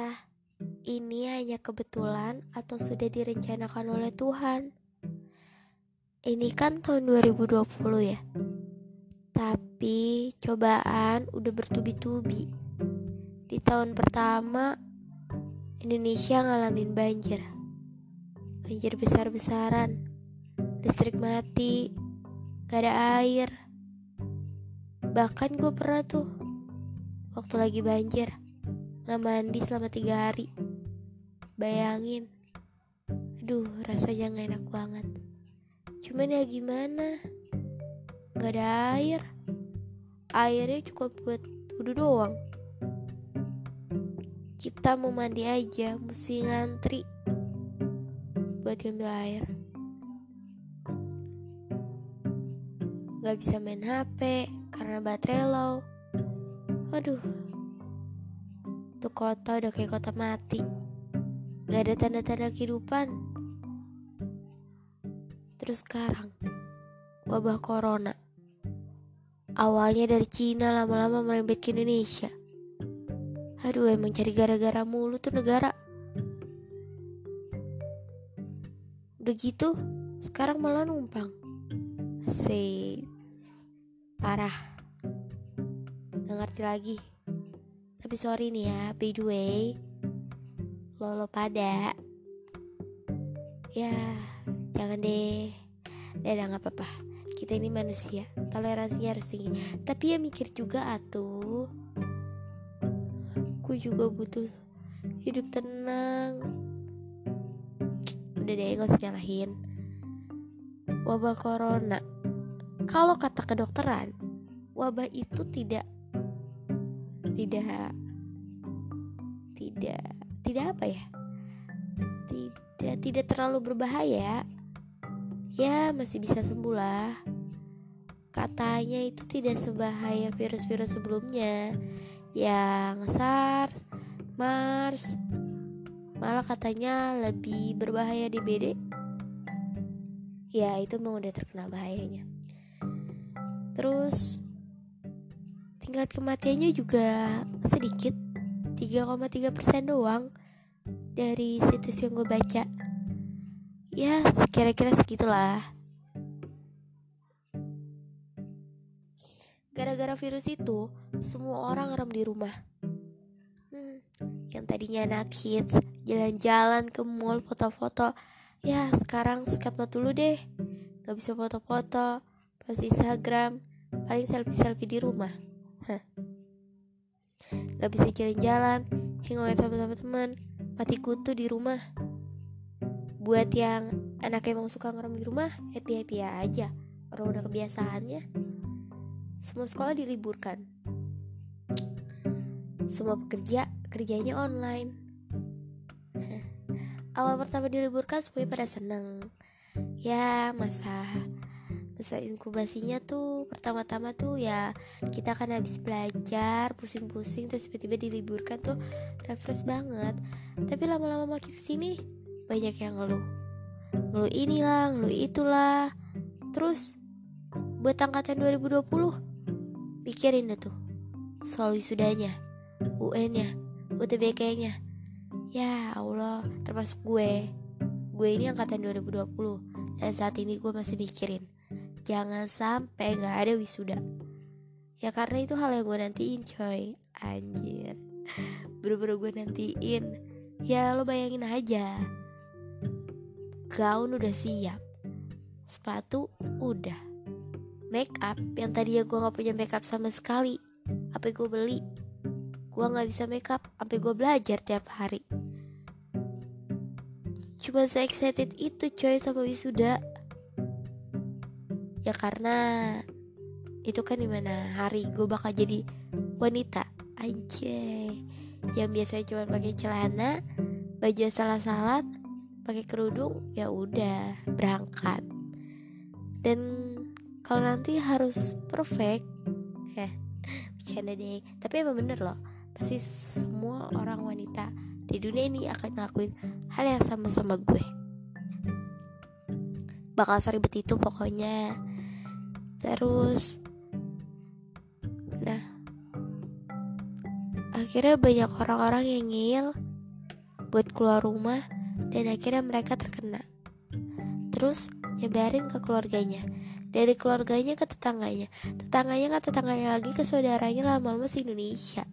Entah ini hanya kebetulan atau sudah direncanakan oleh Tuhan. Ini kan tahun 2020 ya. Tapi cobaan udah bertubi-tubi. Di tahun pertama Indonesia ngalamin banjir. Banjir besar-besaran. Listrik mati. Gak ada air. Bahkan gue pernah tuh waktu lagi banjir nggak mandi selama tiga hari. Bayangin. Aduh rasanya nggak enak banget. Cuman ya gimana? Nggak ada air. Airnya cukup buat wudhu doang. Kita mau mandi aja mesti ngantri buat ngambil air. Nggak bisa main HP karena baterai low aduh Tuh kota udah kayak kota mati. Gak ada tanda-tanda kehidupan. Terus sekarang Wabah corona. Awalnya dari Cina lama-lama merembet ke Indonesia. Aduh emang cari gara-gara mulu tuh negara. Udah gitu Sekarang malah numpang. Asik. Parah. Gak ngerti lagi tapi sorry nih ya, by the way. Lo pada. Ya, jangan deh. Dadah gak apa-apa. Kita ini manusia, toleransinya harus tinggi. Tapi ya mikir juga atuh Gue juga butuh hidup tenang. Udah deh gak usah nyalahin. Wabah corona. Kalau kata kedokteran Wabah itu tidak tidak. Tidak. Tidak apa ya? Tidak tidak terlalu berbahaya. Ya masih bisa sembuh lah katanya itu tidak sebahaya virus-virus sebelumnya. Yang SARS, MARS. Malah katanya lebih berbahaya di BD ya itu memang udah terkenal bahayanya. Terus tingkat kematiannya juga sedikit 3,3% doang dari situs yang gue baca. Ya kira-kira segitulah. Gara-gara virus itu semua orang rem di rumah. Hmm, yang tadinya anak hits jalan-jalan ke mall foto-foto. Ya sekarang sekat mata dulu deh. Gak bisa foto-foto pas Instagram paling selfie-selfie di rumah Gak bisa jalan-jalan, hangout sama teman-teman, mati kutu di rumah. Buat yang anaknya emang suka ngerem di rumah, happy-happy aja. Orang udah kebiasaannya. Semua sekolah diliburkan. Semua pekerja kerjanya online. Awal pertama diliburkan semuanya pada seneng. Ya masa masa inkubasinya tuh pertama-tama tuh ya kita kan habis belajar pusing-pusing terus tiba-tiba diliburkan tuh refresh banget. Tapi lama-lama makin ke sini banyak yang ngeluh. Ngeluh inilah ngeluh itulah. Terus buat angkatan 2020 mikirin deh tuh soal wisudanya UN nya UTBK nya ya Allah termasuk gue. Gue ini angkatan 2020 dan saat ini gue masih mikirin jangan sampai nggak ada wisuda. Ya karena itu hal yang gue nantiin coy. Anjir. Bener-bener gue nantiin. Ya lo bayangin aja. Gaun udah siap. Sepatu udah. Make up yang tadi ya gue nggak punya make up sama sekali. Apa gue beli? Gue nggak bisa make up. Sampai gue belajar tiap hari. Cuma se excited itu coy sama wisuda ya karena itu kan di mana hari gue bakal jadi wanita. Aja yang biasanya cuma pakai celana baju salah-salah pakai kerudung ya udah berangkat. Dan kalau nanti harus perfect ya bercanda deh. Tapi emang bener loh pasti semua orang wanita di dunia ini akan ngelakuin hal yang sama sama gue. Bakal seribet itu pokoknya terus nah akhirnya banyak orang-orang yang ngil buat keluar rumah dan akhirnya mereka terkena. Terus nyebarin ke keluarganya, dari keluarganya ke tetangganya, tetangganya ke tetangganya lagi ke saudaranya lama-lama se Indonesia.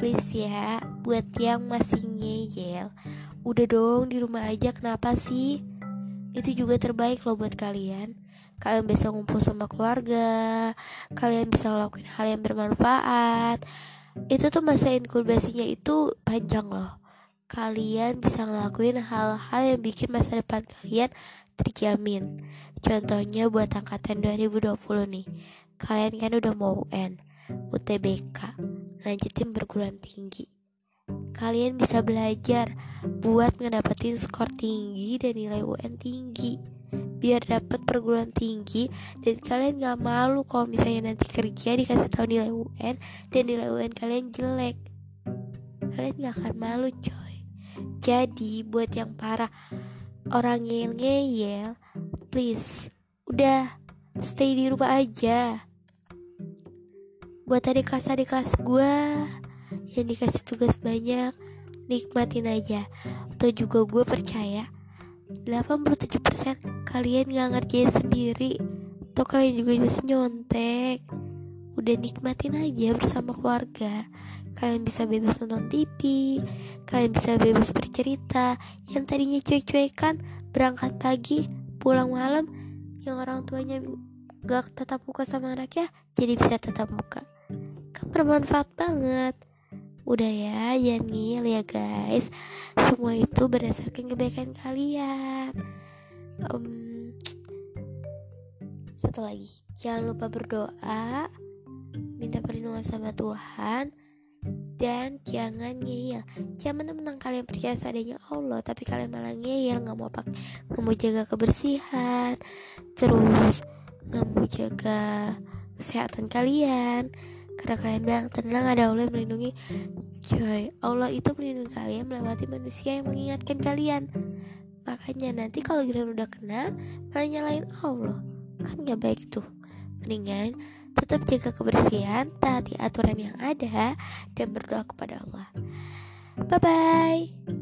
Please ya, buat yang masih ngeyel, udah dong di rumah aja kenapa sih? Itu juga terbaik loh buat kalian. Kalian bisa ngumpul sama keluarga, kalian bisa ngelakuin hal yang bermanfaat. Itu tuh masa inkubasinya itu panjang loh. Kalian bisa ngelakuin hal-hal yang bikin masa depan kalian terjamin. Contohnya buat angkatan 2020 nih. Kalian kan udah mau UN, UTBK, lanjutin perguruan tinggi. Kalian bisa belajar buat ngedapetin skor tinggi dan nilai UN tinggi biar dapat perguruan tinggi dan kalian gak malu kalau misalnya nanti kerja dikasih tahu nilai UN dan nilai UN kalian jelek. Kalian gak akan malu coy. Jadi buat yang para orang ngeyel ngeyel please udah stay di rumah aja. Buat adik kelas adik kelas gue yang dikasih tugas banyak nikmatin aja. Atau juga gue percaya 87% kalian gak ngerjain sendiri. Atau kalian juga masih nyontek. Udah nikmatin aja bersama keluarga. Kalian bisa bebas nonton TV kalian bisa bebas bercerita. Yang tadinya cuek-cuekan berangkat pagi pulang malam yang orang tuanya gak tetap muka sama anaknya jadi bisa tetap muka. Kan bermanfaat banget udah ya jangan ngil ya guys. Semua itu berdasarkan kebaikan kalian. Um, satu lagi. Jangan lupa berdoa minta perlindungan sama Tuhan dan jangan ngeyel. Jangan mentang kalian percaya seadanya Allah tapi kalian malah ngeyel nggak mau pak nggak mau jaga kebersihan. Terus nggak mau jaga kesehatan kalian karena kalian bilang tenang ada Allah yang melindungi. Coy, Allah itu melindungi kalian melewati manusia yang mengingatkan kalian. Makanya nanti kalau kalian udah kena Malah nyalain Allah. Kan gak baik tuh. Mendingan tetap jaga kebersihan Taati aturan yang ada Dan berdoa kepada Allah. Bye-bye